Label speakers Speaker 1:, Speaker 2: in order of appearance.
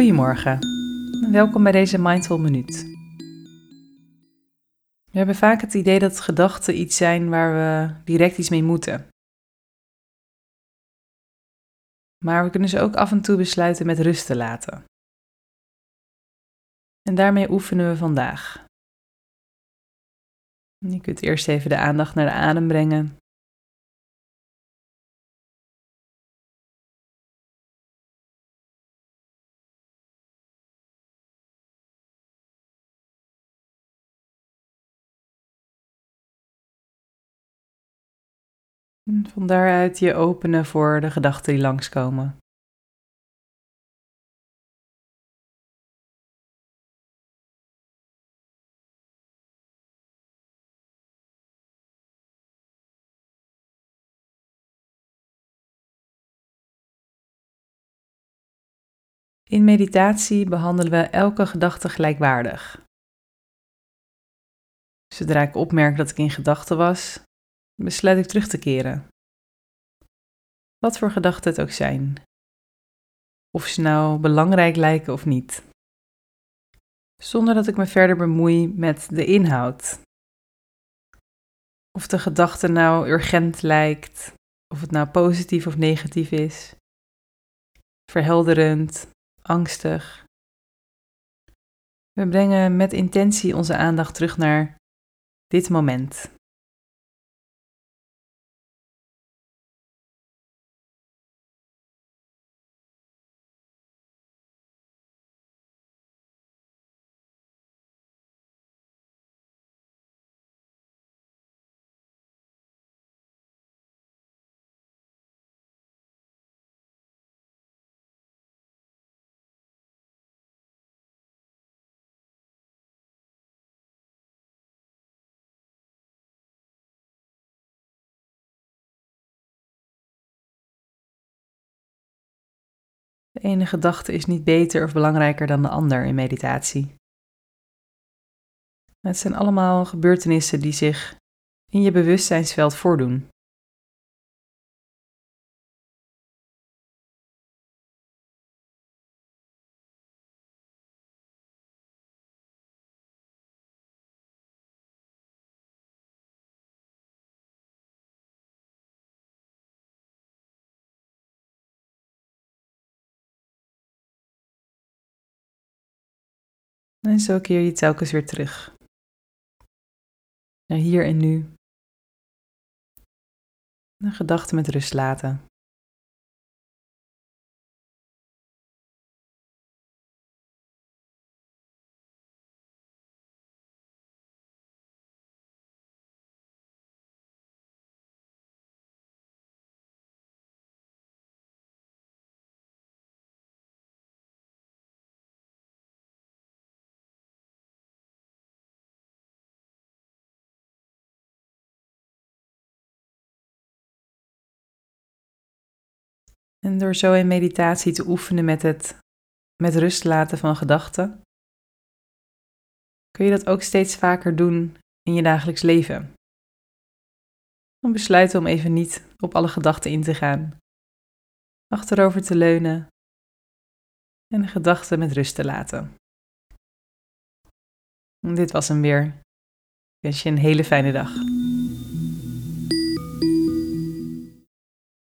Speaker 1: Goedemorgen en welkom bij deze Mindful Minuut. We hebben vaak het idee dat gedachten iets zijn waar we direct iets mee moeten. Maar we kunnen ze ook af en toe besluiten met rust te laten. En daarmee oefenen we vandaag. Je kunt eerst even de aandacht naar de adem brengen van daaruit je openen voor de gedachten die langskomen. In meditatie behandelen we elke gedachte gelijkwaardig. Zodra ik opmerk dat ik in gedachten was, besluit ik terug te keren. Wat voor gedachten het ook zijn. Of ze nou belangrijk lijken of niet. Zonder dat ik me verder bemoei met de inhoud. Of de gedachte nou urgent lijkt, of het nou positief of negatief is. Verhelderend, angstig. We brengen met intentie onze aandacht terug naar dit moment. De ene gedachte is niet beter of belangrijker dan de ander in meditatie. Het zijn allemaal gebeurtenissen die zich in je bewustzijnsveld voordoen. En zo keer je telkens weer terug. Naar hier en nu. Een gedachte met rust laten. En door zo in meditatie te oefenen met het met rust laten van gedachten, kun je dat ook steeds vaker doen in je dagelijks leven. Dan besluiten om even niet op alle gedachten in te gaan, achterover te leunen en de gedachten met rust te laten. En dit was hem weer. Ik wens je een hele fijne dag.